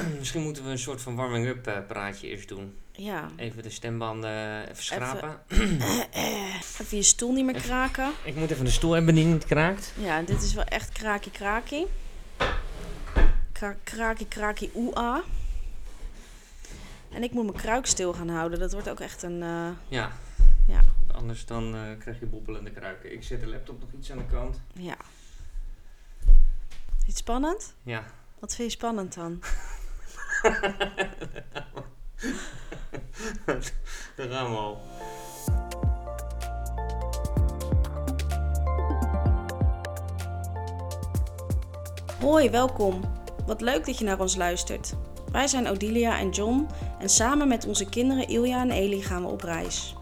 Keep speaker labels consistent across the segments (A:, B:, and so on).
A: Misschien moeten we een soort van warming-up eh, praatje eerst doen.
B: Ja.
A: Even de stembanden even schrapen.
B: Even je stoel niet meer kraken.
A: Ik moet even de stoel hebben die niet kraakt.
B: Ja, dit is wel echt kraakie kraakie. Kra kraakie kraakie oea. En ik moet mijn kruik stil gaan houden. Dat wordt ook echt een... eh,
A: Ja.
B: Ja.
A: Anders dan eh, krijg je bobbelende kruiken. Ik zet de laptop nog iets aan de kant.
B: ja. Iets spannend?
A: Ja.
B: Wat vind je spannend dan?
A: Daar gaan we al.
B: Hoi, welkom. Wat leuk dat je naar ons luistert. Wij zijn Odilia en John en samen met onze kinderen Ilja en Eli gaan we op reis.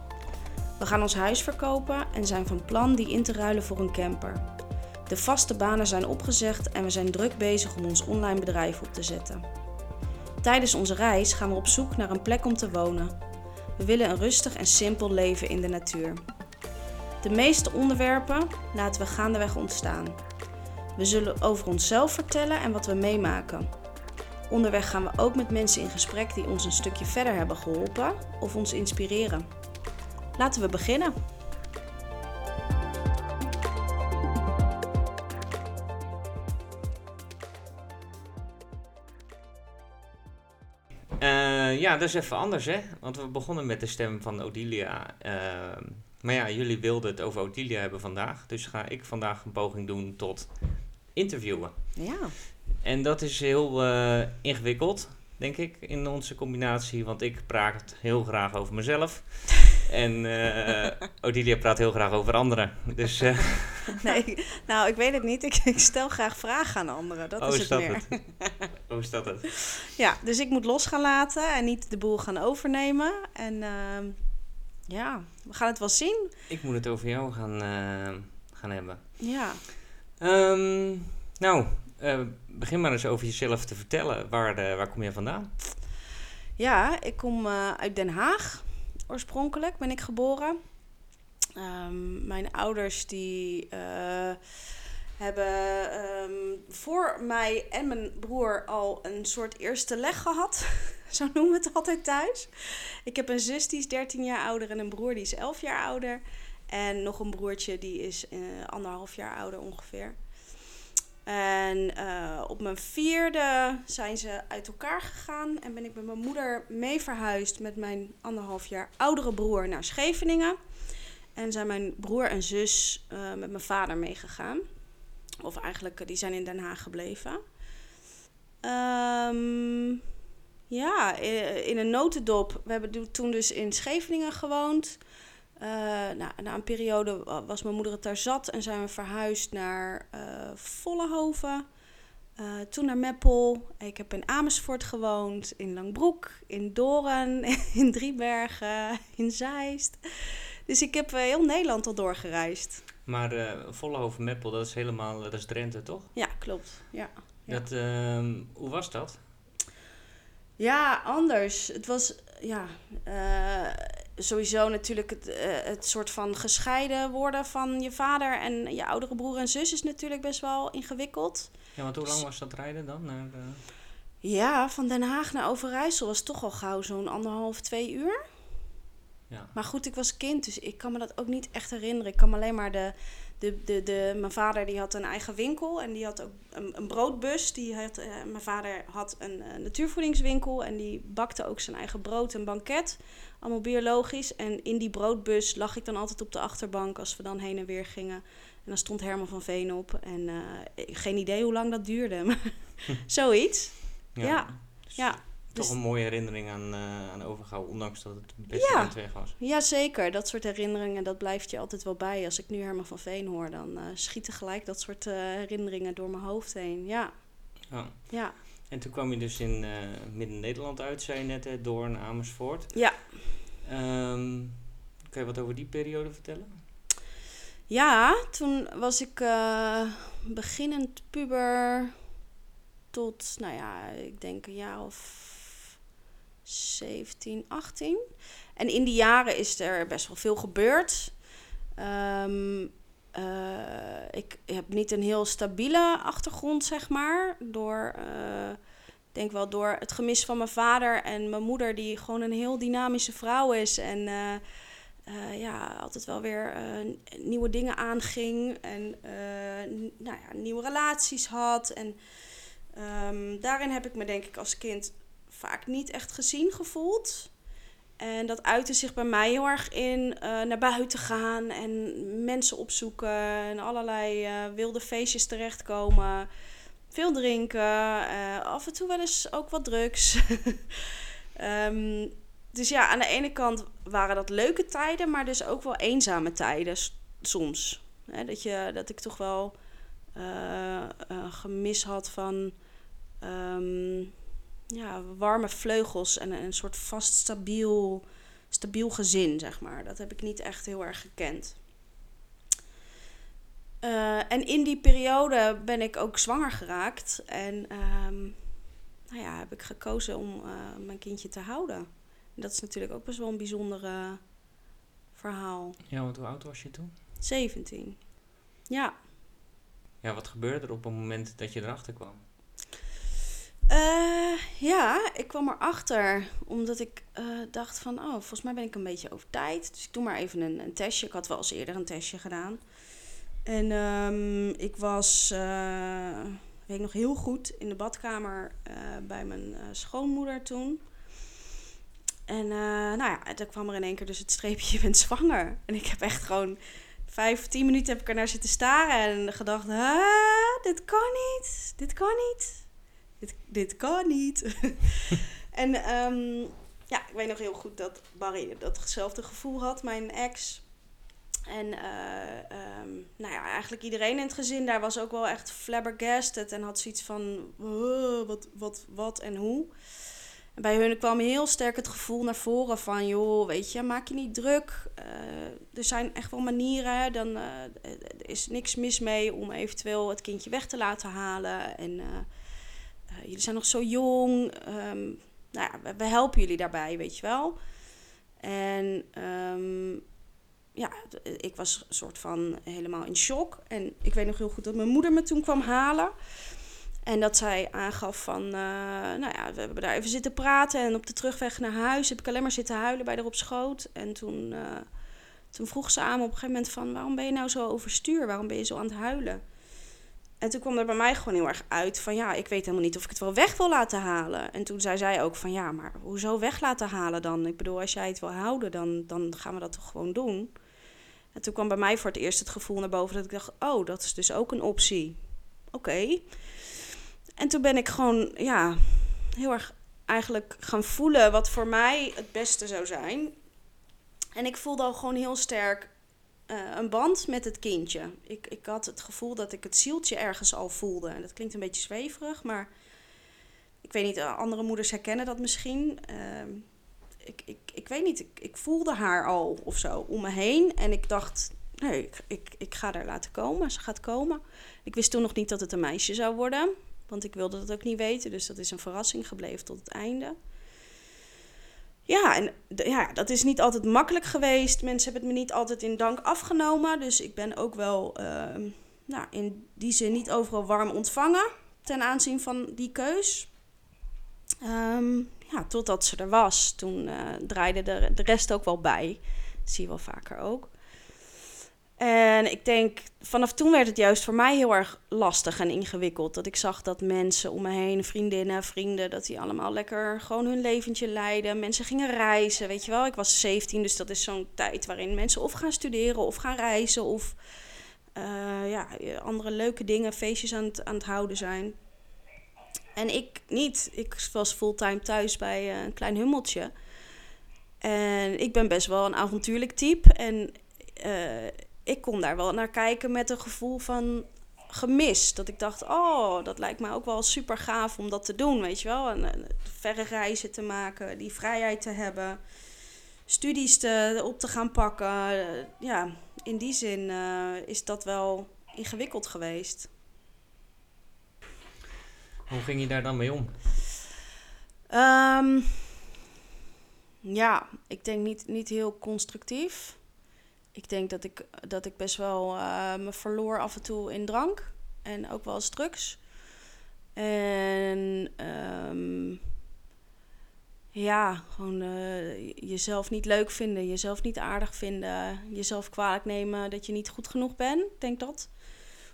B: We gaan ons huis verkopen en zijn van plan die in te ruilen voor een camper. De vaste banen zijn opgezegd en we zijn druk bezig om ons online bedrijf op te zetten. Tijdens onze reis gaan we op zoek naar een plek om te wonen. We willen een rustig en simpel leven in de natuur. De meeste onderwerpen laten we gaandeweg ontstaan. We zullen over onszelf vertellen en wat we meemaken. Onderweg gaan we ook met mensen in gesprek die ons een stukje verder hebben geholpen of ons inspireren. Laten we beginnen.
A: Ja, dat is even anders, hè? Want we begonnen met de stem van Odilia. Ehm, maar ja, jullie wilden het over Odilia hebben vandaag. Dus ga ik vandaag een poging doen tot interviewen.
B: Ja,
A: En dat is heel eh, ingewikkeld, denk ik, in onze combinatie. Want ik praat heel graag over mezelf. En eh, Odilia praat heel graag over anderen. Dus, eh,
B: nee, nou ik weet het niet. Ik, ik stel graag vragen aan anderen. Dat
A: oh,
B: is het
A: dat
B: meer.
A: het? Oh, is dat het?
B: Ja, dus ik moet los gaan laten en niet de boel gaan overnemen. En ehm, ja, we gaan het wel zien.
A: Ik moet het over jou gaan, eh, gaan hebben.
B: Ja,
A: Ehm, nou, eh, begin maar eens over jezelf te vertellen. Waar, eh, waar kom je vandaan?
B: Ja, ik kom uit Den Haag. Oorspronkelijk ben ik geboren. Ehm, mijn ouders die eh, hebben ehm, voor mij en mijn broer al een soort eerste leg gehad. Zo noemen we het altijd thuis. Ik heb een zus die is 13 jaar ouder en een broer die is 11 jaar ouder. En nog een broertje die is eh, anderhalf jaar ouder ongeveer. En eh, op mijn vierde zijn ze uit elkaar gegaan. En ben ik met mijn moeder mee verhuisd met mijn anderhalf jaar oudere broer naar Scheveningen. En zijn mijn broer en zus eh, met mijn vader meegegaan. Of eigenlijk, eh, die zijn in Den Haag gebleven. Ehm, ja, i- in een notendop. We hebben toen dus in Scheveningen gewoond. Eh, nou, na een periode wa- was mijn moeder het daar zat en zijn we verhuisd naar eh Vollenhoven. Eh, toen naar Meppel. Ik heb in Amersfoort gewoond, in Langbroek, in Doorn, in Driebergen, in Zeist. Dus ik heb eh, heel Nederland al doorgereisd.
A: Maar eh Vollenhoven Meppel, dat is helemaal, dat is Drenthe, toch?
B: Ja, klopt. Ja. Ja.
A: Dat, ehm, hoe was dat?
B: Ja, anders. Het was ja, eh, sowieso natuurlijk het, eh, het soort van gescheiden worden van je vader en je oudere broer en zus is natuurlijk best wel ingewikkeld.
A: Ja, want hoe lang was dat rijden dan? Naar, eh,
B: Ja, van Den Haag naar Overijssel was toch al gauw zo'n anderhalf, twee uur.
A: Ja.
B: Maar goed, ik was kind, dus ik kan me dat ook niet echt herinneren. Ik kan me alleen maar de... de, de, de mijn vader die had een eigen winkel en die had ook een, een broodbus. Die had, eh, mijn vader had een eh, natuurvoedingswinkel en die bakte ook zijn eigen brood en banket. Allemaal biologisch. En in die broodbus lag ik dan altijd op de achterbank als we dan heen en weer gingen. En dan stond Herman van Veen op. En eh, geen idee hoe lang dat duurde. Maar zoiets. Ja,
A: Dus
B: Ja.
A: Toch
B: Dus-
A: een mooie herinnering aan, eh aan Overgouw, ondanks dat het best
B: Ja.
A: weg was.
B: Ja, zeker. Dat soort herinneringen, dat blijft je altijd wel bij. Als ik nu Herman van Veen hoor, dan eh, schieten gelijk dat soort eh, herinneringen door mijn hoofd heen. Ja,
A: Ja.
B: ja.
A: En toen kwam je dus in Midden-Nederland uit, zei je net, hè, Doorn, Amersfoort.
B: Ja.
A: Ehm, kan je wat over die periode vertellen?
B: Ja, toen was ik beginnend puber tot, nou ja, ik denk een jaar of 17, 18. En in die jaren is er best wel veel gebeurd. Ehm, eh, ik heb niet een heel stabiele achtergrond, zeg maar. Door, eh, denk wel door het gemis van mijn vader en mijn moeder, die gewoon een heel dynamische vrouw is. En eh, ja, altijd wel weer nieuwe dingen aanging. En nou ja, nieuwe relaties had. En ehm, daarin heb ik me denk ik als kind vaak niet echt gezien gevoeld. En dat uitte zich bij mij heel erg in naar buiten gaan en mensen opzoeken en allerlei wilde feestjes terechtkomen. Veel drinken, uh, af en toe wel eens ook wat drugs. um, dus ja, aan de ene kant waren dat leuke tijden, maar dus ook wel eenzame tijden soms. dat, je, dat ik toch wel gemis had van um, ja, warme vleugels en een soort vast stabiel, stabiel gezin, zeg maar. Dat heb ik niet echt heel erg gekend. Uh, en in die periode ben ik ook zwanger geraakt. En um, nou ja, heb ik gekozen om uh, mijn kindje te houden. En dat is natuurlijk ook best wel een bijzonder verhaal.
A: Ja, want hoe oud was je toen?
B: 17. Ja.
A: Ja, wat gebeurde er op het moment dat je erachter kwam?
B: Uh, ja, ik kwam erachter omdat ik dacht van, oh, volgens mij ben ik een beetje over tijd. Dus ik doe maar even een, een testje. Ik had wel eens eerder een testje gedaan. En um, ik was, uh, weet ik nog heel goed, in de badkamer bij mijn schoonmoeder toen. En nou ja, toen kwam er in één keer dus het streepje, je bent zwanger. En ik heb echt gewoon vijf, tien minuten heb ik er naar zitten staren en gedacht, dit kan niet, dit kan niet, dit, dit kan niet. en um, ja, ik weet nog heel goed dat Barry datzelfde gevoel had, mijn ex. En uh, um, nou ja, eigenlijk iedereen in het gezin daar was ook wel echt flabbergasted en had zoiets van wat, wat, wat en hoe. En bij hun kwam heel sterk het gevoel naar voren van, joh, weet je, maak je niet druk. Uh, er zijn echt wel manieren, dan uh, er is niks mis mee om eventueel het kindje weg te laten halen. En jullie zijn nog zo jong, um, nou ja, we, helpen jullie daarbij, weet je wel. En um, ja, ik was een soort van helemaal in shock. En ik weet nog heel goed dat mijn moeder me toen kwam halen. En dat zij aangaf van, uh, nou ja, we hebben daar even zitten praten. En op de terugweg naar huis heb ik alleen maar zitten huilen bij haar op schoot. En toen, uh, toen vroeg ze aan me op een gegeven moment van, waarom ben je nou zo overstuur? Waarom ben je zo aan het huilen? En toen kwam er bij mij gewoon heel erg uit van, ja, ik weet helemaal niet of ik het wel weg wil laten halen. En toen zei zij ook van, ja, maar hoezo weg laten halen dan? Ik bedoel, als jij het wil houden, dan, dan gaan we dat toch gewoon doen. En toen kwam bij mij voor het eerst het gevoel naar boven dat ik dacht: oh, dat is dus ook een optie. Oké. En toen ben ik gewoon, ja, heel erg eigenlijk gaan voelen wat voor mij het beste zou zijn. En ik voelde al gewoon heel sterk uh, een band met het kindje. Ik, ik had het gevoel dat ik het zieltje ergens al voelde. En dat klinkt een beetje zweverig, maar ik weet niet, andere moeders herkennen dat misschien. Uh, ik, ik, ik weet niet, ik, ik voelde haar al of zo om me heen. En ik dacht, nee, ik, ik, ik ga haar laten komen. Ze gaat komen. Ik wist toen nog niet dat het een meisje zou worden. Want ik wilde dat ook niet weten. Dus dat is een verrassing gebleven tot het einde. Ja, en ja, dat is niet altijd makkelijk geweest. Mensen hebben het me niet altijd in dank afgenomen. Dus ik ben ook wel uh, nou, in die zin niet overal warm ontvangen ten aanzien van die keus. Um, ja, totdat ze er was. Toen uh, draaide de, de rest ook wel bij. Dat zie je wel vaker ook. En ik denk, vanaf toen werd het juist voor mij heel erg lastig en ingewikkeld. Dat ik zag dat mensen om me heen, vriendinnen, vrienden, dat die allemaal lekker gewoon hun leventje leiden. Mensen gingen reizen, weet je wel. Ik was 17, dus dat is zo'n tijd waarin mensen of gaan studeren of gaan reizen of uh, ja, andere leuke dingen, feestjes aan het, aan het houden zijn. En ik niet. Ik was fulltime thuis bij eh, een klein hummeltje. En ik ben best wel een avontuurlijk type. En uh, ik kon daar wel naar kijken met een gevoel van gemis. Dat ik dacht, oh, dat lijkt me ook wel super gaaf om dat te doen, weet je wel. En, en verre reizen te maken, die vrijheid te hebben. Studies te, op te gaan pakken. ja, in die zin uh, is dat wel ingewikkeld geweest.
A: Hoe ging je daar dan mee om?
B: Um, ja, ik denk niet, niet heel constructief. Ik denk dat ik, dat ik best wel uh, me verloor af en toe in drank. En ook wel eens drugs. En ehm, ja, gewoon eh, jezelf niet leuk vinden, jezelf niet aardig vinden, jezelf kwalijk nemen dat je niet goed genoeg bent. Ik denk dat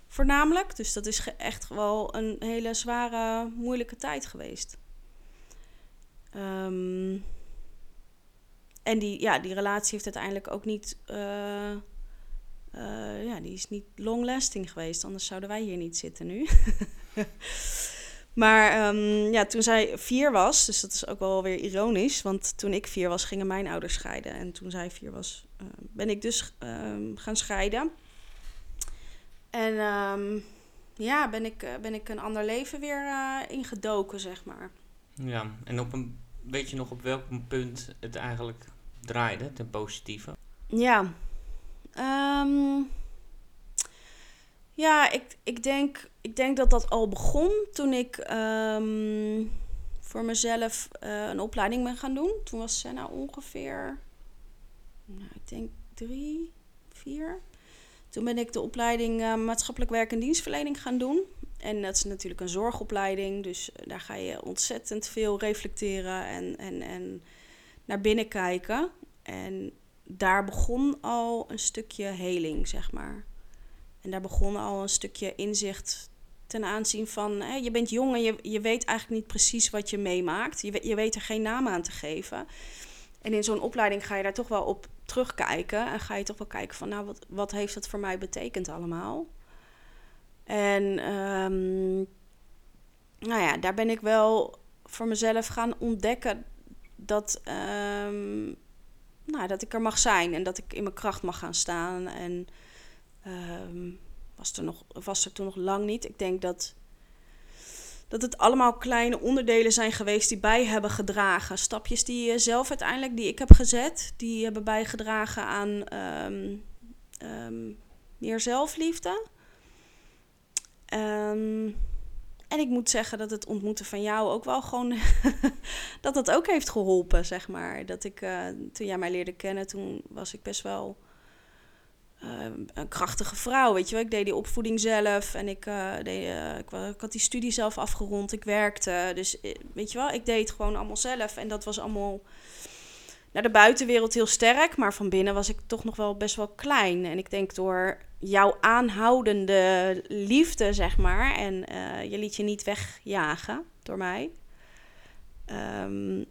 B: voornamelijk. Dus dat is echt wel een hele zware, moeilijke tijd geweest. Um, en die, ja, die relatie heeft uiteindelijk ook niet. Uh, uh, ja, die is niet long-lasting geweest. Anders zouden wij hier niet zitten nu. maar um, ja, toen zij vier was, dus dat is ook wel weer ironisch. Want toen ik vier was, gingen mijn ouders scheiden. En toen zij vier was, uh, ben ik dus um, gaan scheiden. En um, ja, ben ik, ben ik een ander leven weer ingedoken, zeg maar.
A: Ja, en op een, weet je nog op welk punt het eigenlijk draaide ten positieve?
B: Ja. Um, ja, ik, ik, denk, ik denk dat dat al begon toen ik um, voor mezelf uh, een opleiding ben gaan doen. Toen was Senna ongeveer, nou, ik denk drie, vier. Toen ben ik de opleiding uh, maatschappelijk werk en dienstverlening gaan doen. En dat is natuurlijk een zorgopleiding, dus daar ga je ontzettend veel reflecteren en, en, en naar binnen kijken. En daar begon al een stukje heling, zeg maar. En daar begon al een stukje inzicht ten aanzien van... Hè, je bent jong en je, je weet eigenlijk niet precies wat je meemaakt. Je, je weet er geen naam aan te geven. En in zo'n opleiding ga je daar toch wel op terugkijken. En ga je toch wel kijken van, nou, wat, wat heeft dat voor mij betekend allemaal? En um, nou ja, daar ben ik wel voor mezelf gaan ontdekken dat, um, nou, dat ik er mag zijn en dat ik in mijn kracht mag gaan staan. En um, was, er nog, was er toen nog lang niet. Ik denk dat, dat het allemaal kleine onderdelen zijn geweest die bij hebben gedragen. Stapjes die je zelf uiteindelijk, die ik heb gezet, die hebben bijgedragen aan meer zelfliefde. Um, en ik moet zeggen dat het ontmoeten van jou ook wel gewoon. dat dat ook heeft geholpen, zeg maar. Dat ik, uh, toen jij mij leerde kennen, toen was ik best wel. Uh, een krachtige vrouw, weet je wel. Ik deed die opvoeding zelf en ik, uh, deed, ik, ik, had die studie zelf afgerond. Ik werkte, dus weet je wel, ik deed gewoon allemaal zelf. En dat was allemaal naar de buitenwereld heel sterk, maar van binnen was ik toch nog wel best wel klein. En ik denk door jouw aanhoudende liefde, zeg maar. En uh, je liet je niet wegjagen door mij. Um,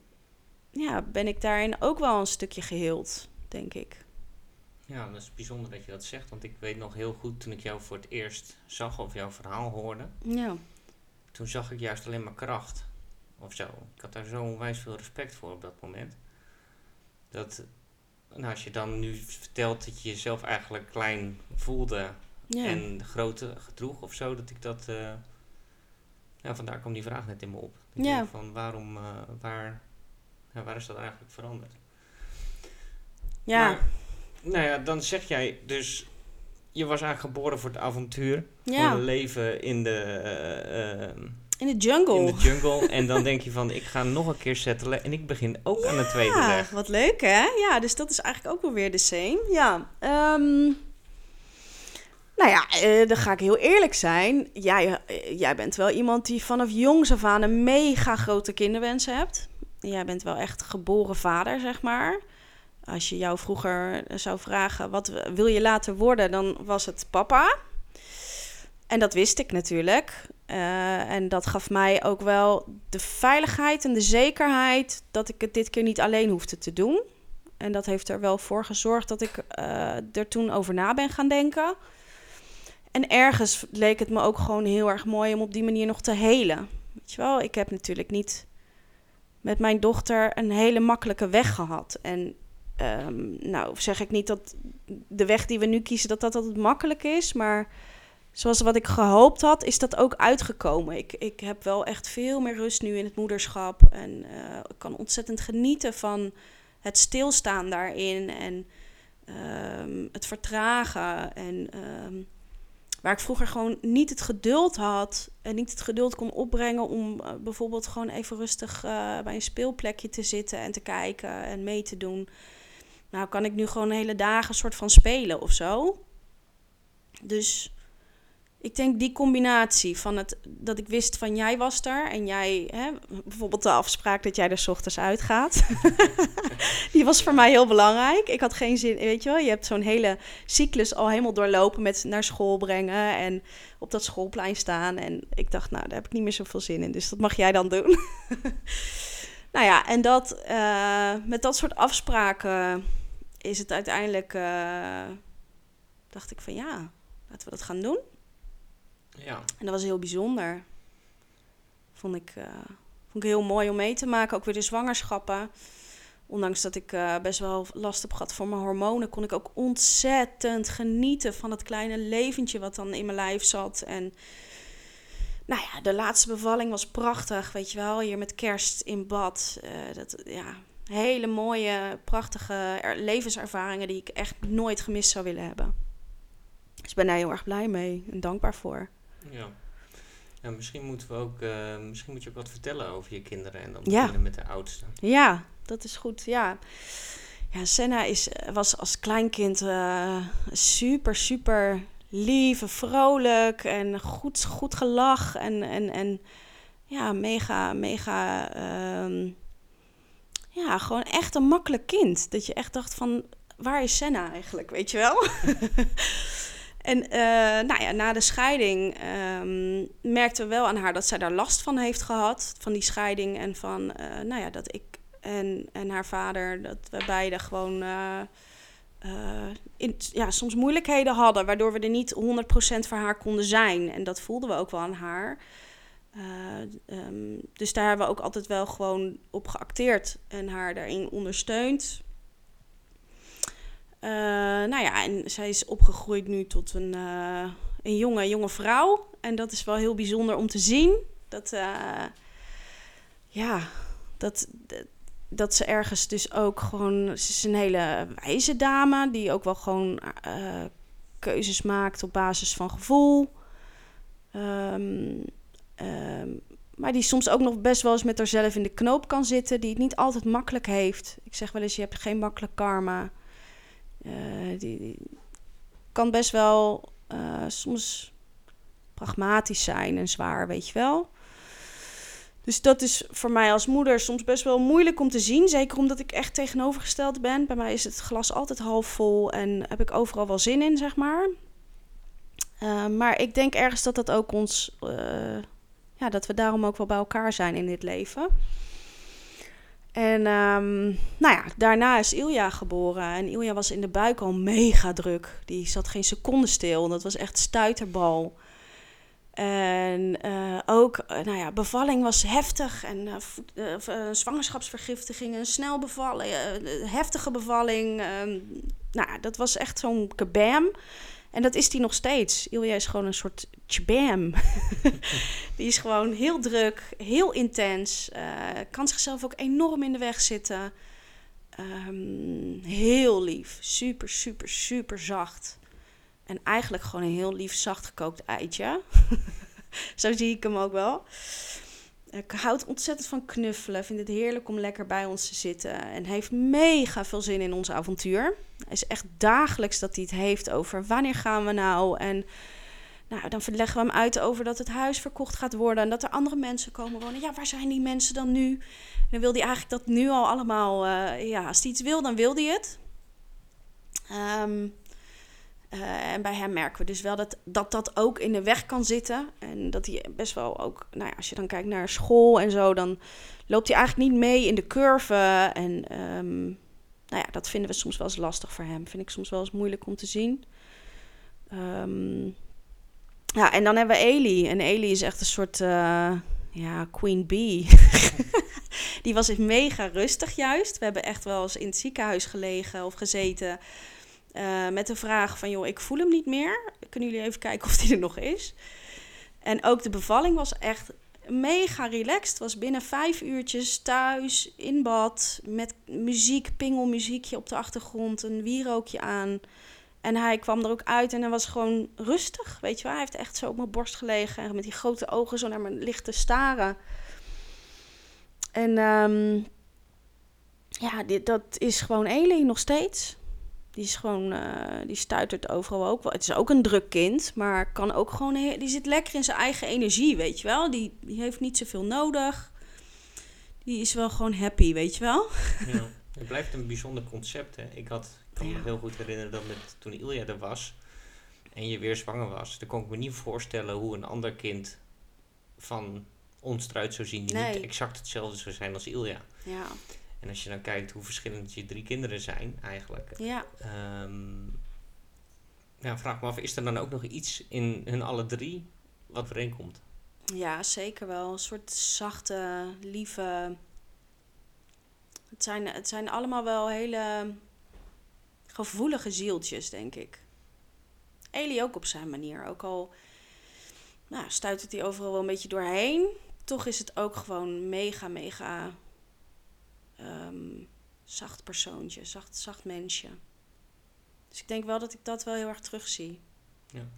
B: ja, ben ik daarin ook wel een stukje geheeld, denk ik.
A: Ja, dat is bijzonder dat je dat zegt. Want ik weet nog heel goed toen ik jou voor het eerst zag of jouw verhaal hoorde.
B: Ja.
A: Toen zag ik juist alleen maar kracht. Of zo. Ik had daar zo onwijs veel respect voor op dat moment. Dat nou, als je dan nu vertelt dat je jezelf eigenlijk klein voelde en grote gedroeg of zo, dat ik dat. Uh, ja, vandaar kwam die vraag net in me op. Ja. Van waarom, uh, waar, ja, waar is dat eigenlijk veranderd?
B: Ja. Maar,
A: nou ja, dan zeg jij dus, je was eigenlijk geboren voor het avontuur, ja. voor het leven in de. Uh,
B: in de jungle.
A: In de jungle. En dan denk je van, ik ga nog een keer settelen. En ik begin ook aan de tweede weg.
B: wat leuk hè? Ja, dus dat is eigenlijk ook wel weer de same. Ja, um, nou ja, uh, dan ga ik heel eerlijk zijn. Jij, uh, jij bent wel iemand die vanaf jongs af aan een mega grote kinderwensen hebt. Jij bent wel echt geboren vader, zeg maar. Als je jou vroeger zou vragen, wat wil je later worden? Dan was het papa. En dat wist ik natuurlijk. Uh, en dat gaf mij ook wel de veiligheid en de zekerheid dat ik het dit keer niet alleen hoefde te doen. En dat heeft er wel voor gezorgd dat ik uh, er toen over na ben gaan denken. En ergens leek het me ook gewoon heel erg mooi om op die manier nog te helen. Weet je wel, ik heb natuurlijk niet met mijn dochter een hele makkelijke weg gehad. En um, nou zeg ik niet dat de weg die we nu kiezen, dat dat altijd makkelijk is. Maar zoals wat ik gehoopt had, is dat ook uitgekomen. Ik, ik heb wel echt veel meer rust nu in het moederschap. En uh, ik kan ontzettend genieten van het stilstaan daarin. En um, het vertragen. En um, waar ik vroeger gewoon niet het geduld had. En niet het geduld kon opbrengen om uh, bijvoorbeeld gewoon even rustig uh, bij een speelplekje te zitten en te kijken en mee te doen. Nou kan ik nu gewoon hele dagen soort van spelen of zo. Dus ik denk die combinatie van het dat ik wist van jij was er en jij, hè, bijvoorbeeld de afspraak dat jij er s ochtends uitgaat, die was voor mij heel belangrijk. Ik had geen zin, weet je wel, je hebt zo'n hele cyclus al helemaal doorlopen met naar school brengen en op dat schoolplein staan. En ik dacht, nou, daar heb ik niet meer zoveel zin in, dus dat mag jij dan doen. nou ja, en dat uh, met dat soort afspraken is het uiteindelijk, uh, dacht ik van ja, laten we dat gaan doen.
A: Ja.
B: En dat was heel bijzonder. Vond ik, uh, vond ik heel mooi om mee te maken. Ook weer de zwangerschappen. Ondanks dat ik uh, best wel last heb gehad voor mijn hormonen, kon ik ook ontzettend genieten van het kleine leventje wat dan in mijn lijf zat. En nou ja, de laatste bevalling was prachtig, weet je wel. Hier met kerst in bad. Uh, dat, ja, hele mooie, prachtige levenservaringen die ik echt nooit gemist zou willen hebben. Dus ik ben daar heel erg blij mee en dankbaar voor.
A: Ja. ja misschien moeten we ook, uh, misschien moet je ook wat vertellen over je kinderen en dan beginnen met de oudste.
B: Ja, dat is goed. Ja. Ja, Senna is, was als kleinkind uh, super, super lief en vrolijk en goed, goed gelach en, en, en ja, mega, mega, uh, ja, gewoon echt een makkelijk kind. Dat je echt dacht van, waar is Senna eigenlijk, weet je wel? En uh, nou ja, na de scheiding um, merkten we wel aan haar dat zij daar last van heeft gehad. Van die scheiding en van, uh, nou ja, dat ik en, en haar vader, dat we beiden gewoon in, ja, soms moeilijkheden hadden. Waardoor we er niet 100% voor haar konden zijn. En dat voelden we ook wel aan haar. Um, dus daar hebben we ook altijd wel gewoon op geacteerd en haar daarin ondersteund. Uh, nou ja, en zij is opgegroeid nu tot een, uh, een jonge, jonge vrouw. En dat is wel heel bijzonder om te zien. Dat, uh, ja, dat, dat ze ergens dus ook gewoon... Ze is een hele wijze dame die ook wel gewoon keuzes maakt op basis van gevoel. Um, um, maar die soms ook nog best wel eens met haarzelf in de knoop kan zitten. Die het niet altijd makkelijk heeft. Ik zeg wel eens, je hebt geen makkelijk karma. Uh, die, die, kan best wel uh, soms pragmatisch zijn en zwaar, weet je wel. Dus dat is voor mij als moeder soms best wel moeilijk om te zien. Zeker omdat ik echt tegenovergesteld ben. Bij mij is het glas altijd half vol en heb ik overal wel zin in, zeg maar. Uh, maar ik denk ergens dat dat ook ons. ja, dat we daarom ook wel bij elkaar zijn in dit leven. En um, nou ja, daarna is Ilja geboren. En Ilja was in de buik al mega druk. Die zat geen seconde stil. Dat was echt stuiterbal. En uh, ook, uh, nou ja, bevalling was heftig. En uh, zwangerschapsvergiftiging, een snel bevalling, heftige bevalling. nou, dat was echt zo'n kabam. En dat is die nog steeds. Ilja is gewoon een soort tjbam. die is gewoon heel druk, heel intens. Uh, kan zichzelf ook enorm in de weg zitten. Um, heel lief. Super, super, super zacht. En eigenlijk gewoon een heel lief, zacht gekookt eitje. Zo zie ik hem ook wel. Ik houd ontzettend van knuffelen. Vind het heerlijk om lekker bij ons te zitten. En heeft mega veel zin in ons avontuur. Is echt dagelijks dat hij het heeft over wanneer gaan we nou. En nou, dan leggen we hem uit over dat het huis verkocht gaat worden. En dat er andere mensen komen wonen. Ja, waar zijn die mensen dan nu? En dan wil hij eigenlijk dat nu al allemaal... Uh, ja, als hij iets wil, dan wil hij het. Um, uh, en bij hem merken we dus wel dat, dat dat ook in de weg kan zitten. En dat hij best wel ook, nou ja, als je dan kijkt naar school en zo, dan loopt hij eigenlijk niet mee in de curve. En um, nou ja, dat vinden we soms wel eens lastig voor hem. Vind ik soms wel eens moeilijk om te zien. Um, ja, en dan hebben we Eli. En Eli is echt een soort, uh, ja, queen bee. Die was mega rustig juist. We hebben echt wel eens in het ziekenhuis gelegen of gezeten uh, met de vraag van, joh, ik voel hem niet meer. Kunnen jullie even kijken of die er nog is? En ook de bevalling was echt mega relaxed. Was binnen vijf uurtjes thuis, in bad, met muziek, pingelmuziekje op de achtergrond, een wierookje aan. En hij kwam er ook uit en hij was gewoon rustig, weet je wel. Hij heeft echt zo op mijn borst gelegen en met die grote ogen zo naar me licht te staren. En um, ja, dat is gewoon Eli nog steeds. Die is gewoon, uh, die stuitert overal ook wel. Het is ook een druk kind, maar kan ook gewoon, die zit lekker in zijn eigen energie, weet je wel. Die, die heeft niet zoveel nodig. Die is wel gewoon happy, weet je wel.
A: Ja, het blijft een bijzonder concept, hè. Ik had, ik kan me heel goed herinneren dat met, toen Ilja er was en je weer zwanger was, dan kon ik me niet voorstellen hoe een ander kind van ons eruit zou zien die niet exact hetzelfde zou zijn als Ilja.
B: Ja.
A: En als je dan kijkt hoe verschillend je drie kinderen zijn eigenlijk.
B: Ja.
A: Um, ja, vraag me af, is er dan ook nog iets in hun alle drie wat overeenkomt?
B: Ja, zeker wel. Een soort zachte, lieve. Het zijn, het zijn allemaal wel hele gevoelige zieltjes, denk ik. Eli ook op zijn manier. Ook al nou, stuit het hij overal wel een beetje doorheen. Toch is het ook gewoon mega, mega um, zacht persoontje, zacht, zacht mensje. Dus ik denk wel dat ik dat wel heel erg terugzie.
A: Ja.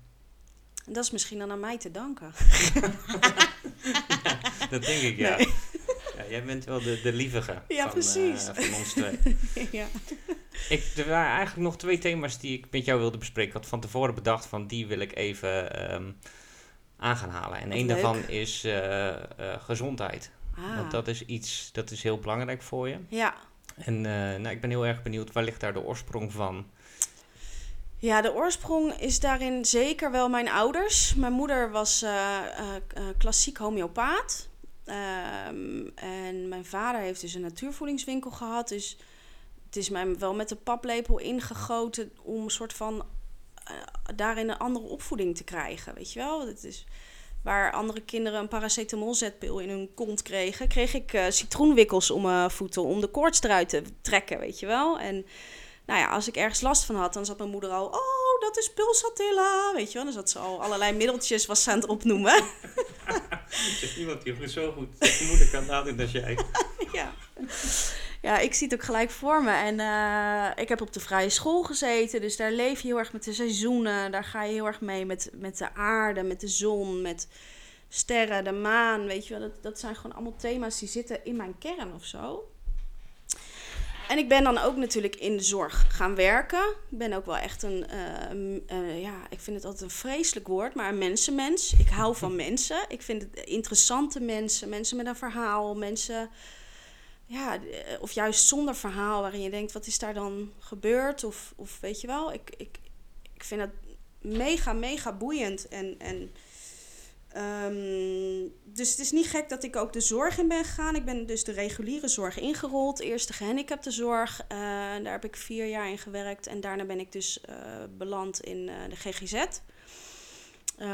B: En dat is misschien dan aan mij te danken.
A: dat denk ik, ja. ja. Jij bent wel de, de lievige
B: ja, van, precies.
A: Uh, van ons twee.
B: ja.
A: Ik, er waren eigenlijk nog twee thema's die ik met jou wilde bespreken. Ik had van tevoren bedacht van die wil ik even um, aan gaan halen. En een daarvan is uh, uh, gezondheid. Ah. Want dat is iets, dat is heel belangrijk voor je.
B: Ja.
A: En uh, nou, ik ben heel erg benieuwd, waar ligt daar de oorsprong van?
B: Ja, de oorsprong is daarin zeker wel mijn ouders. Mijn moeder was uh, uh, klassiek homeopaat. Ehm, en mijn vader heeft dus een natuurvoedingswinkel gehad. Dus het is mij wel met de paplepel ingegoten om een soort van daarin een andere opvoeding te krijgen. Weet je wel? Het is, waar andere kinderen een paracetamolzetpil in hun kont kregen, kreeg ik uh, citroenwikkels om mijn voeten om de koorts eruit te trekken, weet je wel. En nou ja, als ik ergens last van had, dan zat mijn moeder al, oh, dat is pulsatilla, weet je wel. Dan zat ze al allerlei middeltjes was ze aan het opnoemen.
A: Er is iemand die zo goed je moeder kan nadenken als jij.
B: ja ja, ik zie het ook gelijk voor me. En uh, ik heb op de vrije school gezeten. Dus daar leef je heel erg met de seizoenen. Daar ga je heel erg mee met, met de aarde, met de zon, met sterren, de maan. Weet je wel, dat, dat zijn gewoon allemaal thema's die zitten in mijn kern of zo. En ik ben dan ook natuurlijk in de zorg gaan werken. Ik ben ook wel echt een, uh, uh, ja, ik vind het altijd een vreselijk woord, maar een mensenmens. Ik hou van mensen. Ik vind het interessante mensen, mensen met een verhaal, mensen ja, eh, of juist zonder verhaal waarin je denkt, wat is daar dan gebeurd? Of, of weet je wel, ik, ik, ik vind het mega, mega boeiend. En, en um, dus het is niet gek dat ik ook de zorg in ben gegaan. Ik ben dus de reguliere zorg ingerold. Eerst de gehandicaptenzorg. Uh, daar heb ik vier jaar in gewerkt. En daarna ben ik dus uh, beland in de GGZ.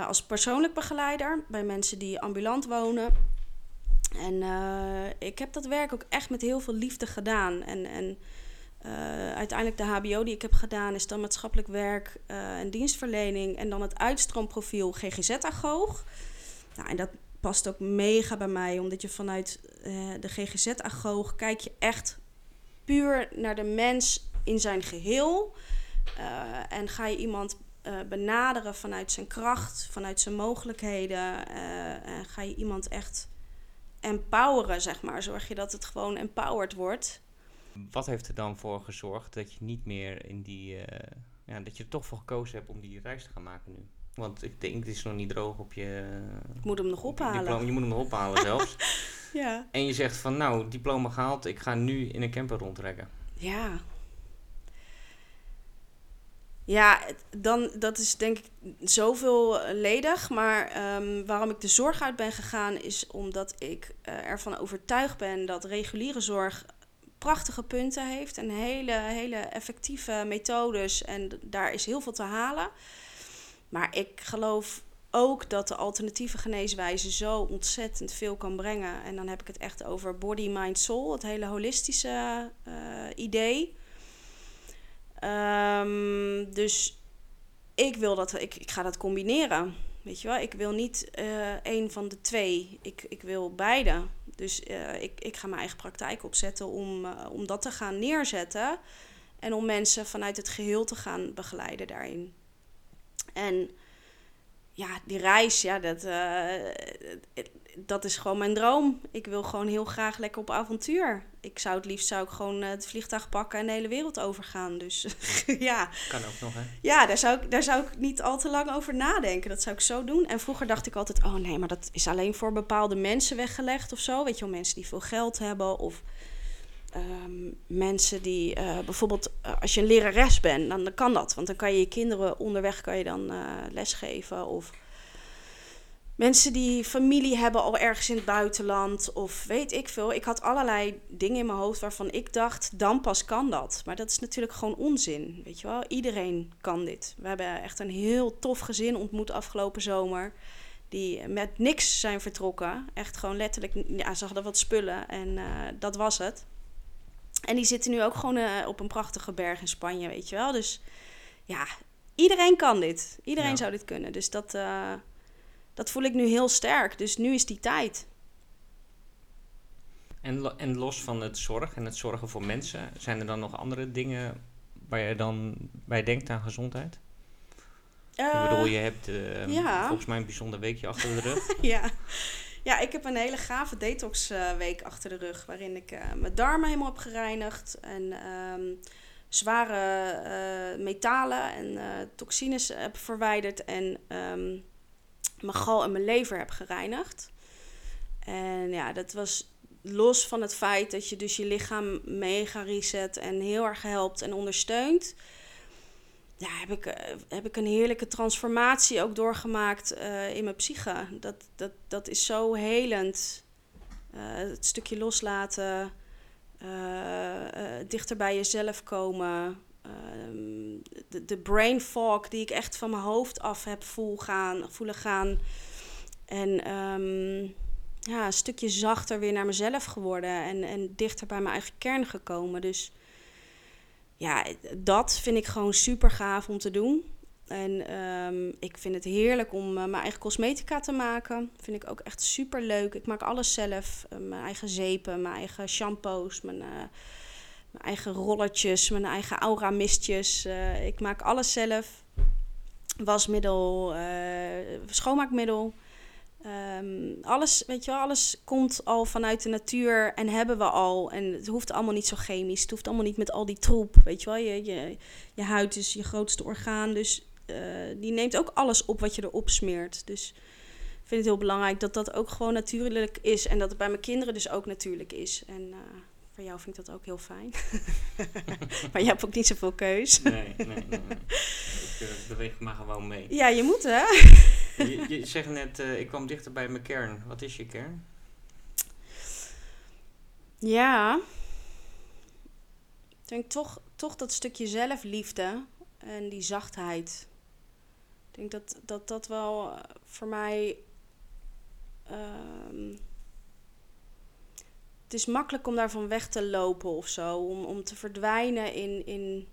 B: als persoonlijk begeleider bij mensen die ambulant wonen. En uh, ik heb dat werk ook echt met heel veel liefde gedaan. En, en uh, uiteindelijk de HBO die ik heb gedaan is dan maatschappelijk werk uh, en dienstverlening. En dan het uitstroomprofiel GGZ-agoog. Nou, en dat past ook mega bij mij, omdat je vanuit de GGZ-agoog kijk je echt puur naar de mens in zijn geheel. en ga je iemand benaderen vanuit zijn kracht, vanuit zijn mogelijkheden. en ga je iemand echt empoweren, zeg maar. Zorg je dat het gewoon empowered wordt.
A: Wat heeft er dan voor gezorgd dat je niet meer in die... Uh, ja, dat je er toch voor gekozen hebt om die reis te gaan maken nu? Want ik denk, het is nog niet droog op je...
B: Ik moet hem nog ophalen.
A: je moet hem nog ophalen zelfs.
B: ja.
A: En je zegt van, nou, diploma gehaald, ik ga nu in een camper rondtrekken.
B: Ja, ja, dan, dat is denk ik zoveel ledig. Maar ehm, waarom ik de zorg uit ben gegaan, is omdat ik uh, ervan overtuigd ben dat reguliere zorg prachtige punten heeft en hele, hele effectieve methodes. En daar is heel veel te halen. Maar ik geloof ook dat de alternatieve geneeswijze zo ontzettend veel kan brengen. En dan heb ik het echt over body, mind, soul, het hele holistische uh, idee. Um, dus ik wil dat, ik, ik ga dat combineren. Weet je wel, ik wil niet uh, één van de twee. Ik, ik wil beide. Dus uh, ik, ik ga mijn eigen praktijk opzetten om, uh, om dat te gaan neerzetten. En om mensen vanuit het geheel te gaan begeleiden daarin. En ja, die reis, ja, dat, eh, dat is gewoon mijn droom. Ik wil gewoon heel graag lekker op avontuur. Ik zou het liefst zou ik gewoon eh, het vliegtuig pakken en de hele wereld overgaan. Dus ja.
A: Kan ook nog, hè?
B: Ja, daar zou, ik, daar zou ik niet al te lang over nadenken. Dat zou ik zo doen. En vroeger dacht ik altijd, oh nee, maar dat is alleen voor bepaalde mensen weggelegd of zo. Weet je wel, mensen die veel geld hebben of ehm, mensen die uh, bijvoorbeeld, uh, als je een lerares bent, dan, dan, kan dat. Want dan kan je je kinderen onderweg kan je dan uh, lesgeven of mensen die familie hebben al ergens in het buitenland of weet ik veel. Ik had allerlei dingen in mijn hoofd waarvan ik dacht, dan pas kan dat. Maar dat is natuurlijk gewoon onzin, weet je wel. Iedereen kan dit. We hebben echt een heel tof gezin ontmoet afgelopen zomer. Die met niks zijn vertrokken. Echt gewoon letterlijk, ja, ze hadden wat spullen en uh, dat was het. En die zitten nu ook gewoon uh, op een prachtige berg in Spanje, weet je wel. Dus ja, iedereen kan dit. Iedereen ja. zou dit kunnen. Dus dat... Uh, dat voel ik nu heel sterk. Dus nu is die tijd.
A: En, en los van het zorg en het zorgen voor mensen, zijn er dan nog andere dingen waar je dan bij denkt aan gezondheid? Uh, ik bedoel, je hebt uh, ja. volgens mij een bijzonder weekje achter de rug.
B: ja. ja, ik heb een hele gave detox uh, week achter de rug. Waarin ik mijn darmen helemaal heb gereinigd. En um, zware metalen en toxines heb verwijderd. En um, mijn gal en mijn lever heb gereinigd. En ja, dat was los van het feit dat je dus je lichaam mega reset en heel erg helpt en ondersteunt. Ja, heb ik, heb ik een heerlijke transformatie ook doorgemaakt uh, in mijn psyche. Dat, dat, dat is zo helend. Uh, het stukje loslaten, dichter bij jezelf komen. Ehm, de, brain fog die ik echt van mijn hoofd af heb voel gaan, voelen gaan. En um, ja, een stukje zachter weer naar mezelf geworden en, en dichter bij mijn eigen kern gekomen. Dus ja, dat vind ik gewoon super gaaf om te doen. En um, ik vind het heerlijk om uh, mijn eigen cosmetica te maken. Vind ik ook echt super leuk. Ik maak alles zelf. Uh, mijn eigen zeepen, mijn eigen shampoos, mijn... Uh, mijn eigen rolletjes, mijn eigen aura mistjes. Uh, ik maak alles zelf. Wasmiddel, uh, schoonmaakmiddel. Um, alles, weet je wel, alles komt al vanuit de natuur en hebben we al. En het hoeft allemaal niet zo chemisch. Het hoeft allemaal niet met al die troep. Weet je wel, je, je, huid is je grootste orgaan. Dus uh, die neemt ook alles op wat je erop smeert. Dus ik vind het heel belangrijk dat dat ook gewoon natuurlijk is. En dat het bij mijn kinderen dus ook natuurlijk is. En voor jou vind ik dat ook heel fijn. maar je hebt ook niet zoveel keus.
A: nee, nee, nee. nee. Ik uh, beweeg maar gewoon mee.
B: Ja, je moet hè.
A: je, je zegt net, uh, ik kwam dichter bij mijn kern. Wat is je kern?
B: Ja. Ik denk toch, toch dat stukje zelfliefde en die zachtheid. Ik denk dat dat, dat wel voor mij... Um, is makkelijk om daarvan weg te lopen of zo. Om, om te verdwijnen in, in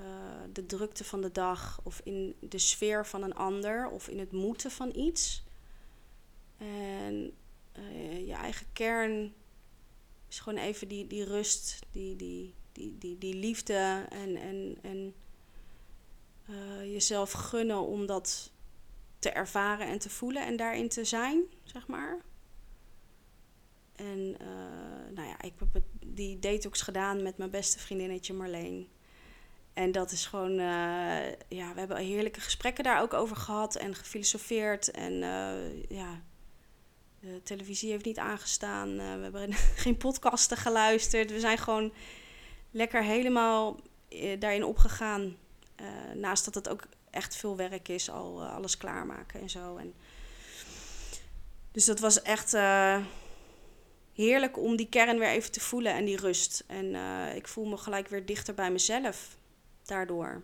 B: uh, de drukte van de dag. Of in de sfeer van een ander. Of in het moeten van iets. En uh, je eigen kern is gewoon even die, die rust, die, die, die, die, die liefde. En, en, en uh, jezelf gunnen om dat te ervaren en te voelen en daarin te zijn, zeg maar. En uh, nou ja, ik heb die detox gedaan met mijn beste vriendinnetje Marleen. En dat is gewoon, uh, ja, we hebben heerlijke gesprekken daar ook over gehad en gefilosofeerd. En uh, ja, de televisie heeft niet aangestaan. we hebben geen podcasten geluisterd. We zijn gewoon lekker helemaal daarin opgegaan. naast dat het ook echt veel werk is, al alles klaarmaken en zo. En dus dat was echt heerlijk om die kern weer even te voelen en die rust. En uh, ik voel me gelijk weer dichter bij mezelf daardoor.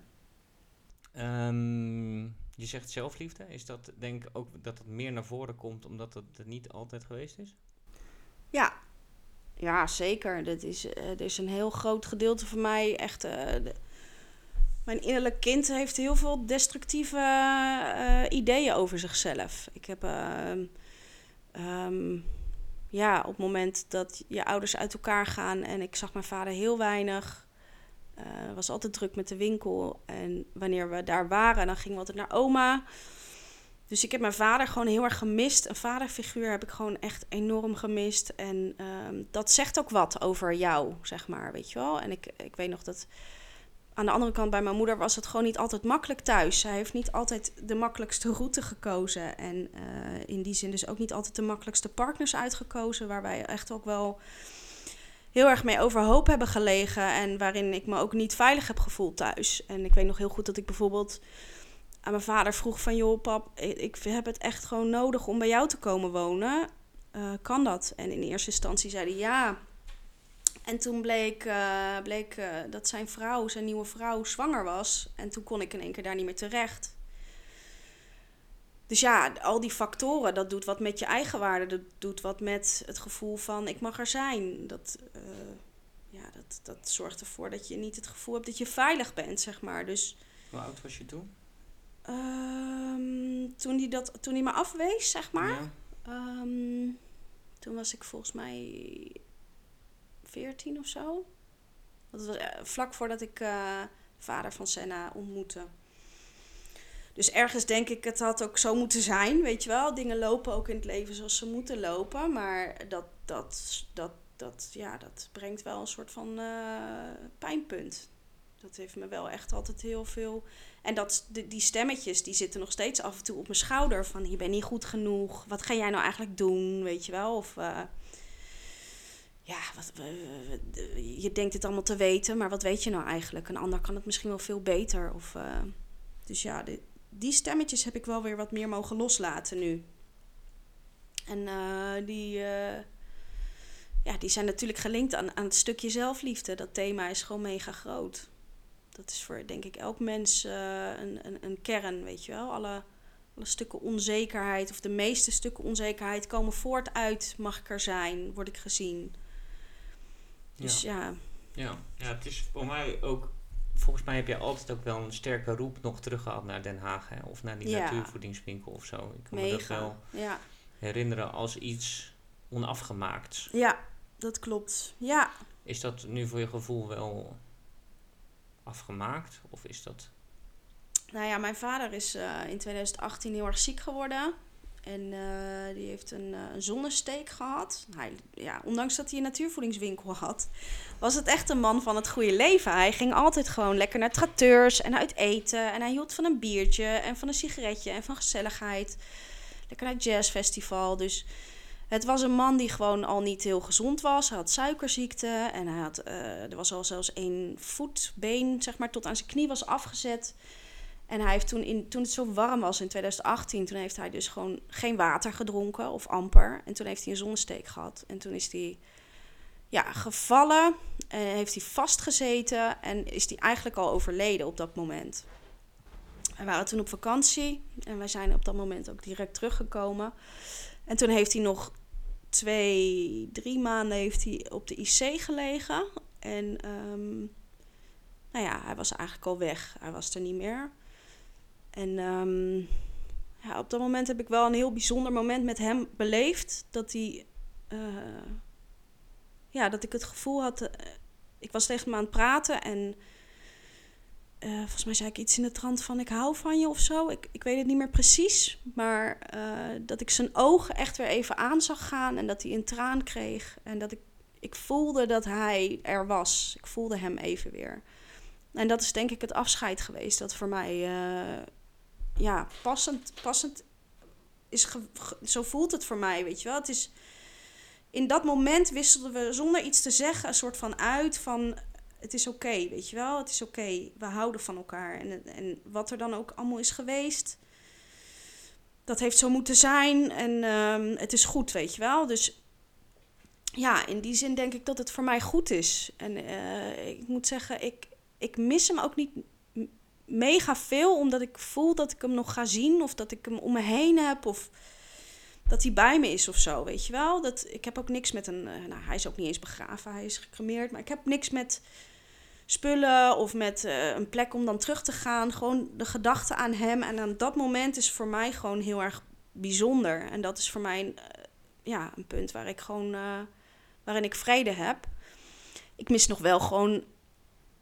A: Um, je zegt zelfliefde. Is dat denk ik ook dat het meer naar voren komt omdat het niet altijd geweest is?
B: Ja, ja zeker. Dat is, uh, er is een heel groot gedeelte van mij echt. Uh, de, mijn innerlijk kind heeft heel veel destructieve ideeën over zichzelf. Ik heb. Um, ja, op het moment dat je ouders uit elkaar gaan en ik zag mijn vader heel weinig. Uh, was altijd druk met de winkel. En wanneer we daar waren, dan gingen we altijd naar oma. Dus ik heb mijn vader gewoon heel erg gemist. Een vaderfiguur heb ik gewoon echt enorm gemist. En ehm, dat zegt ook wat over jou, zeg maar, weet je wel. En ik, ik weet nog dat aan de andere kant bij mijn moeder was het gewoon niet altijd makkelijk thuis. Zij heeft niet altijd de makkelijkste route gekozen. En eh, in die zin dus ook niet altijd de makkelijkste partners uitgekozen. Waar wij echt ook wel heel erg mee overhoop hebben gelegen. En waarin ik me ook niet veilig heb gevoeld thuis. En ik weet nog heel goed dat ik bijvoorbeeld aan mijn vader vroeg van... joh pap, ik heb het echt gewoon nodig om bij jou te komen wonen. Uh, kan dat? En in eerste instantie zei hij ja... En toen bleek, uh, bleek uh, dat zijn vrouw, zijn nieuwe vrouw, zwanger was. En toen kon ik in één keer daar niet meer terecht. Dus ja, al die factoren, dat doet wat met je eigenwaarde. Dat doet wat met het gevoel van ik mag er zijn. Dat, uh, ja, dat, dat zorgt ervoor dat je niet het gevoel hebt dat je veilig bent, zeg maar. Dus,
A: Hoe oud was je toen?
B: Um, toen, die dat, toen die me afwees, zeg maar. Ja. Um, toen was ik volgens mij 14 of zo. Dat was vlak voordat ik uh, vader van Senna ontmoette. Dus ergens denk ik, het had ook zo moeten zijn, weet je wel. Dingen lopen ook in het leven zoals ze moeten lopen. Maar dat, dat, dat, dat, ja, dat brengt wel een soort van uh, pijnpunt. Dat heeft me wel echt altijd heel veel. En dat, die, stemmetjes die zitten nog steeds af en toe op mijn schouder. Van je bent niet goed genoeg. Wat ga jij nou eigenlijk doen? Weet je wel? Of ja, wat, je denkt het allemaal te weten, maar wat weet je nou eigenlijk? Een ander kan het misschien wel veel beter. Of, uh, dus ja, de, die stemmetjes heb ik wel weer wat meer mogen loslaten nu. En uh, die, ja, die zijn natuurlijk gelinkt aan, aan het stukje zelfliefde. Dat thema is gewoon mega groot. Dat is voor, denk ik, elk mens een, een, een kern, weet je wel. Alle, alle stukken onzekerheid, of de meeste stukken onzekerheid, komen voort uit: mag ik er zijn? Word ik gezien? Dus ja.
A: ja. Ja, ja, het is voor mij ook. Volgens mij heb je altijd ook wel een sterke roep nog terug gehad naar Den Haag. Hè? Of naar die ja. natuurvoedingswinkel of zo. Ik kan Mega. me dat wel
B: ja.
A: herinneren als iets onafgemaakt.
B: Ja, dat klopt. Ja.
A: Is dat nu voor je gevoel wel afgemaakt? Of is dat.
B: Nou ja, mijn vader is uh, in 2018 heel erg ziek geworden. En uh, die heeft een, uh, een zonnesteek gehad. Hij, ja, ondanks dat hij een natuurvoedingswinkel had, was het echt een man van het goede leven. Hij ging altijd gewoon lekker naar trakteurs en uit eten. En hij hield van een biertje en van een sigaretje en van gezelligheid. Lekker naar het jazzfestival. Dus het was een man die gewoon al niet heel gezond was. Hij had suikerziekte en hij had, uh, er was al zelfs één voetbeen, zeg maar, tot aan zijn knie was afgezet. En hij heeft toen, in, toen het zo warm was in 2018, toen heeft hij dus gewoon geen water gedronken of amper. En toen heeft hij een zonnesteek gehad. En toen is hij ja, gevallen en heeft hij vastgezeten en is hij eigenlijk al overleden op dat moment. We waren toen op vakantie en wij zijn op dat moment ook direct teruggekomen. En toen heeft hij nog twee, drie maanden heeft hij op de IC gelegen. En um, nou ja, hij was eigenlijk al weg. Hij was er niet meer. En um, ja, op dat moment heb ik wel een heel bijzonder moment met hem beleefd. Dat hij. Uh, ja, dat ik het gevoel had. Uh, ik was tegen hem aan het praten en. Uh, volgens mij zei ik iets in de trant van ik hou van je of zo. Ik, ik weet het niet meer precies. Maar dat ik zijn ogen echt weer even aan zag gaan. En dat hij een traan kreeg. En dat ik, ik voelde dat hij er was. Ik voelde hem even weer. En dat is denk ik het afscheid geweest. Dat voor mij ja, passend, passend is. zo voelt het voor mij, weet je wel. Het is. In dat moment wisselden we zonder iets te zeggen een soort van uit van. Het is oké, weet je wel. Het is oké. We houden van elkaar. En, en wat er dan ook allemaal is geweest. Dat heeft zo moeten zijn. En um, het is goed, weet je wel. Dus ja, in die zin denk ik dat het voor mij goed is. En uh, ik moet zeggen, ik, ik mis hem ook niet mega veel, omdat ik voel dat ik hem nog ga zien of dat ik hem om me heen heb of dat hij bij me is of zo, weet je wel. Dat, ik heb ook niks met een, uh, nou hij is ook niet eens begraven, hij is gecremeerd, maar ik heb niks met spullen of met uh, een plek om dan terug te gaan. Gewoon de gedachte aan hem en aan dat moment is voor mij gewoon heel erg bijzonder. En dat is voor mij uh, ja, een punt waar ik gewoon, waarin ik vrede heb. Ik mis nog wel gewoon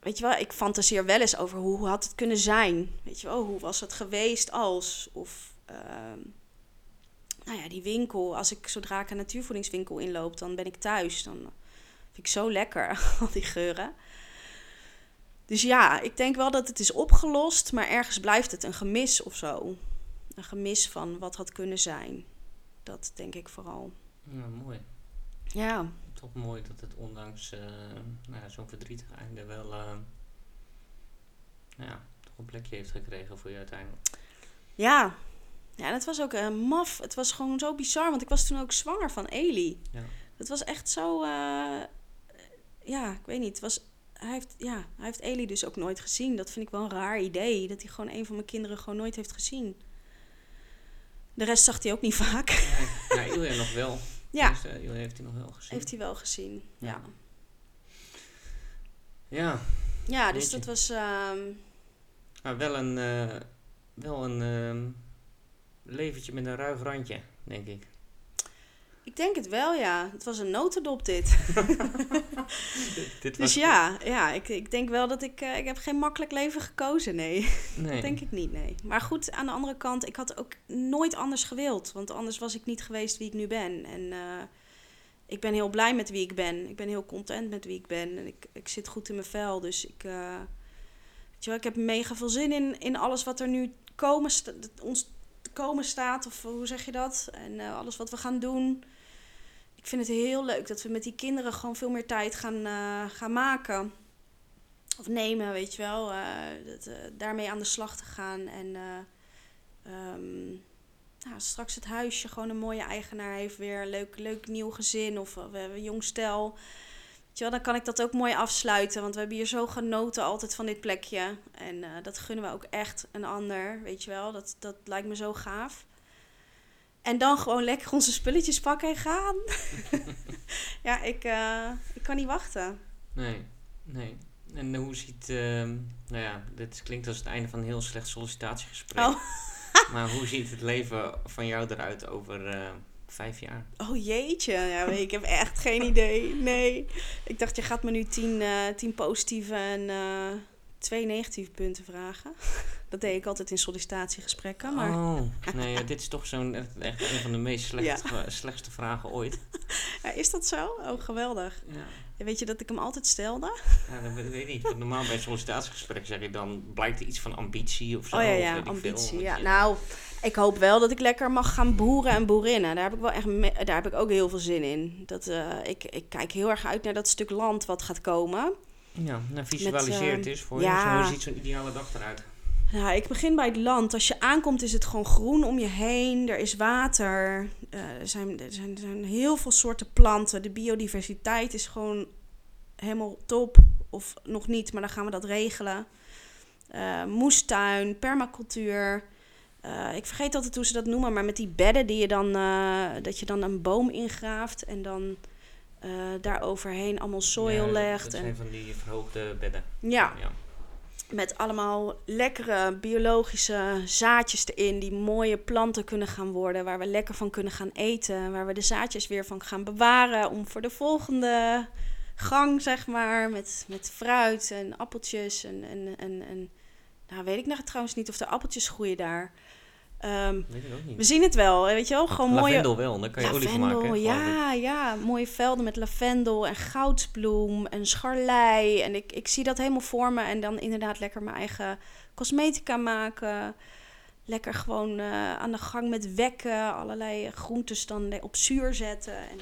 B: weet je wel, ik fantaseer wel eens over hoe, hoe had het kunnen zijn. Weet je wel, hoe was het geweest als? Of ehm, nou ja, die winkel. Als ik zodra ik een natuurvoedingswinkel inloop, dan ben ik thuis. Dan vind ik zo lekker, al die geuren. Dus ja, ik denk wel dat het is opgelost, maar ergens blijft het een gemis of zo. Een gemis van wat had kunnen zijn. Dat denk ik vooral.
A: Ja, mooi.
B: Ja.
A: Toch mooi dat het ondanks uh, nou ja, zo'n verdrietig einde wel uh, nou ja, toch een plekje heeft gekregen voor je uiteindelijk.
B: Ja. Ja, dat was ook uh, maf. Het was gewoon zo bizar, want ik was toen ook zwanger van Eli.
A: Ja.
B: Het was echt zo... ja, ik weet niet. Het was hij heeft, ja, hij heeft Eli dus ook nooit gezien. Dat vind ik wel een raar idee. Dat hij gewoon een van mijn kinderen gewoon nooit heeft gezien. De rest zag hij ook niet vaak.
A: Ja, ja Ilja nog wel.
B: Ja.
A: Dus, uh, heeft hij nog wel gezien.
B: Heeft hij wel gezien, ja.
A: Ja.
B: Ja, dus dat was... Um...
A: Maar wel een, uh, wel een uh, leventje met een ruig randje, denk ik.
B: Ik denk het wel, ja. Het was een notendop, dit. dit dus ja, ja ik, ik denk wel dat ik... Uh, ik heb geen makkelijk leven gekozen, nee. nee. dat denk ik niet, nee. Maar goed, aan de andere kant, ik had ook nooit anders gewild. Want anders was ik niet geweest wie ik nu ben. En uh, ik ben heel blij met wie ik ben. Ik ben heel content met wie ik ben. En ik, ik zit goed in mijn vel. Dus ik... Uh, weet je wel, ik heb mega veel zin in, in alles wat er nu komen, ons komen staat. Of hoe zeg je dat? En alles wat we gaan doen vind het heel leuk dat we met die kinderen gewoon veel meer tijd gaan, uh, gaan maken. Of nemen, weet je wel. Uh, dat, uh, daarmee aan de slag te gaan. En nou, straks het huisje gewoon een mooie eigenaar heeft. Weer leuk, leuk nieuw gezin of we hebben een jong stel. Weet je wel, dan kan ik dat ook mooi afsluiten. Want we hebben hier zo genoten altijd van dit plekje. En dat gunnen we ook echt een ander, weet je wel. Dat, dat lijkt me zo gaaf. En dan gewoon lekker onze spulletjes pakken en gaan. ja, ik, uh, ik kan niet wachten.
A: Nee, nee. En hoe ziet, uh, nou ja, dit klinkt als het einde van een heel slecht sollicitatiegesprek. Oh. maar hoe ziet het leven van jou eruit over uh, vijf jaar?
B: Oh jeetje, ja, ik heb echt geen idee. Nee. Ik dacht, je gaat me nu tien, tien positieve en twee negatieve punten vragen. Dat deed ik altijd in sollicitatiegesprekken. Maar...
A: Oh, nee, dit is toch zo'n echt een van de meest slecht, slechtste vragen ooit.
B: Ja, is dat zo? Oh, geweldig. Ja. Weet je dat ik hem altijd stelde?
A: Ja, dat weet ik niet. Want normaal bij een sollicitatiegesprek zeg je dan blijkt er iets van ambitie of zo.
B: Oh ja, ja, ambitie. Ja. Nou, ik hoop wel dat ik lekker mag gaan boeren en boerinnen. Daar heb ik wel echt, daar heb ik ook heel veel zin in. Dat, uh, ik, ik kijk heel erg uit naar dat stuk land wat gaat komen.
A: Ja, nou visualiseer het eens voor ja, je. Hoe ziet zo'n ideale dag eruit?
B: Ja, ik begin bij het land. Als je aankomt is het gewoon groen om je heen. Er is water. Uh, er, zijn, er, zijn, er zijn heel veel soorten planten. De biodiversiteit is gewoon helemaal top. Of nog niet, maar dan gaan we dat regelen. Uh, moestuin, permacultuur. Uh, ik vergeet altijd hoe ze dat noemen, maar met die bedden die je dan, dat je dan een boom ingraaft en dan daar overheen allemaal soil ja, legt. Dat
A: zijn
B: en...
A: van die verhoogde bedden.
B: Ja. ja. Met allemaal lekkere biologische zaadjes erin, die mooie planten kunnen gaan worden, waar we lekker van kunnen gaan eten, waar we de zaadjes weer van gaan bewaren om voor de volgende gang, zeg maar, met, met fruit en appeltjes en, en, en, en nou weet ik nog trouwens niet of de appeltjes groeien daar.
A: Um, weet ik ook niet.
B: We zien het wel, weet je wel? Gewoon
A: lavendel
B: mooie...
A: wel, dan kan je lavendel, olie van maken.
B: Ja, ja, mooie velden met lavendel en goudsbloem en scharlei. En ik, ik zie dat helemaal voor me. En dan inderdaad lekker mijn eigen cosmetica maken. Lekker gewoon uh, aan de gang met wekken. Allerlei groentes dan op zuur zetten. En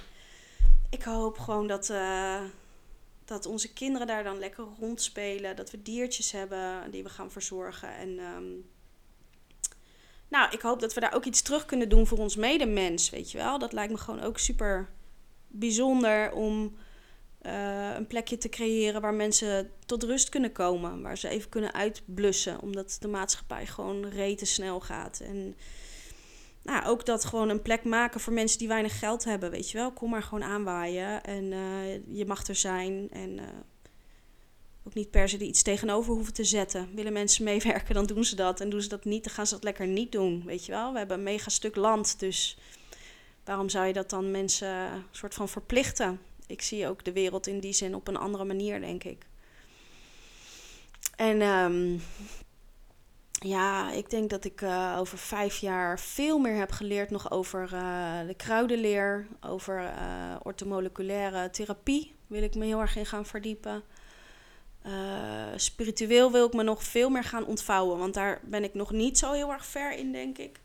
B: ik hoop gewoon dat, uh, dat onze kinderen daar dan lekker rondspelen. Dat we diertjes hebben die we gaan verzorgen. En... Um, nou, ik hoop dat we daar ook iets terug kunnen doen voor ons medemens, weet je wel. Dat lijkt me gewoon ook super bijzonder om uh, een plekje te creëren waar mensen tot rust kunnen komen. Waar ze even kunnen uitblussen, omdat de maatschappij gewoon rete snel gaat. En nou, ook dat gewoon een plek maken voor mensen die weinig geld hebben, weet je wel. Kom maar gewoon aanwaaien en uh, je mag er zijn en... Uh, ook niet per se er iets tegenover hoeven te zetten. Willen mensen meewerken, dan doen ze dat. En doen ze dat niet, dan gaan ze dat lekker niet doen. Weet je wel, we hebben een mega stuk land. Dus waarom zou je dat dan mensen een soort van verplichten? Ik zie ook de wereld in die zin op een andere manier, denk ik. En um, Ja, ik denk dat ik eh, over vijf jaar veel meer heb geleerd nog over uh, de kruidenleer, over uh, ortomoleculaire therapie. Wil ik me heel erg in gaan verdiepen. Spiritueel wil ik me nog veel meer gaan ontvouwen, want daar ben ik nog niet zo heel erg ver in, denk ik.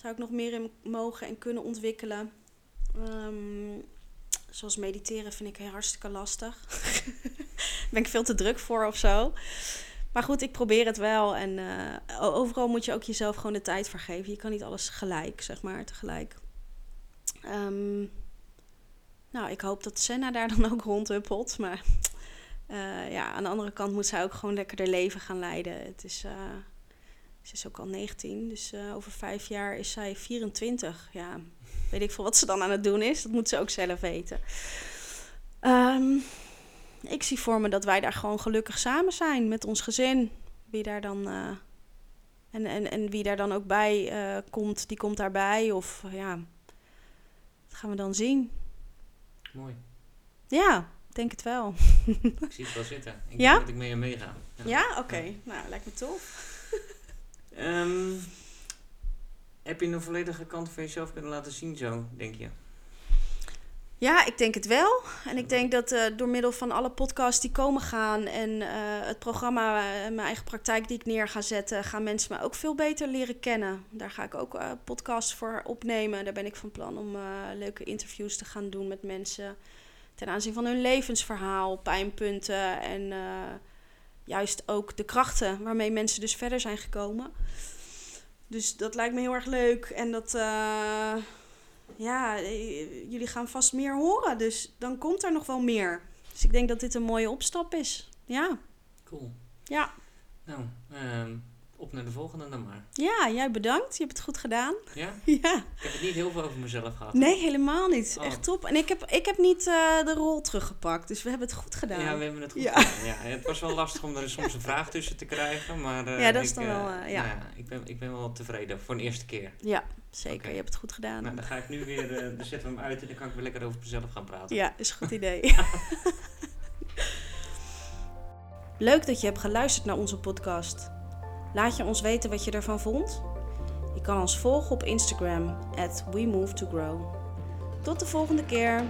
B: Zou ik nog meer in mogen en kunnen ontwikkelen. Um, zoals mediteren vind ik hartstikke lastig. ben ik veel te druk voor of zo. Maar goed, ik probeer het wel. En uh, overal moet je ook jezelf gewoon de tijd voor geven. Je kan niet alles gelijk, zeg maar, tegelijk. Um, nou, ik hoop dat Senna daar dan ook rondhuppelt. Maar uh, ja, aan de andere kant moet zij ook gewoon lekker haar leven gaan leiden. Het is, uh, ze is ook al 19, dus over vijf jaar is zij 24. Ja, weet ik veel wat ze dan aan het doen is. Dat moet ze ook zelf weten. Um, ik zie voor me dat wij daar gewoon gelukkig samen zijn met ons gezin. Wie daar dan. En, en, en wie daar dan ook bij komt, die komt daarbij. Of ja, dat gaan we dan zien.
A: Mooi.
B: Ja, denk het wel.
A: ik zie het wel zitten. Ik
B: ja?
A: denk dat ik mee en meega.
B: Ja, ja? oké. Okay. Ja. Nou, lijkt me tof.
A: um, heb je een volledige kant van jezelf kunnen laten zien zo, denk je?
B: Ja, ik denk het wel. En ik denk dat uh, door middel van alle podcasts die komen gaan en uh, het programma, uh, mijn eigen praktijk die ik neer ga zetten, gaan mensen me ook veel beter leren kennen. Daar ga ik ook podcasts voor opnemen. Daar ben ik van plan om leuke interviews te gaan doen met mensen ten aanzien van hun levensverhaal, pijnpunten en juist ook de krachten waarmee mensen dus verder zijn gekomen. Dus dat lijkt me heel erg leuk en dat ja, eh, jullie gaan vast meer horen. Dus dan komt er nog wel meer. Dus ik denk dat dit een mooie opstap is. Ja.
A: Cool.
B: Ja.
A: Nou, um, op naar de volgende dan maar.
B: Ja, jij bedankt. Je hebt het goed gedaan.
A: Ja?
B: ja.
A: Ik heb het niet heel veel over mezelf gehad.
B: Nee, helemaal niet. Oh. Echt top. En ik heb, ik heb niet uh, de rol teruggepakt. Dus we hebben het goed gedaan.
A: Ja, we hebben het goed
B: ja.
A: gedaan. Ja, het was wel lastig om er soms een vraag tussen te krijgen. Maar uh,
B: ja, dat
A: ik,
B: is dan wel... Uh, ja.
A: Nou, ik, ben, ik ben wel tevreden voor een eerste keer.
B: Ja, zeker. Okay. Je hebt het goed gedaan.
A: Nou, dan ga ik nu weer... dan zetten we hem uit en dan kan ik weer lekker over mezelf gaan praten.
B: Ja, is een goed idee. Leuk dat je hebt geluisterd naar onze podcast. Laat je ons weten wat je ervan vond. Je kan ons volgen op Instagram at WeMoveToGrow. Tot de volgende keer!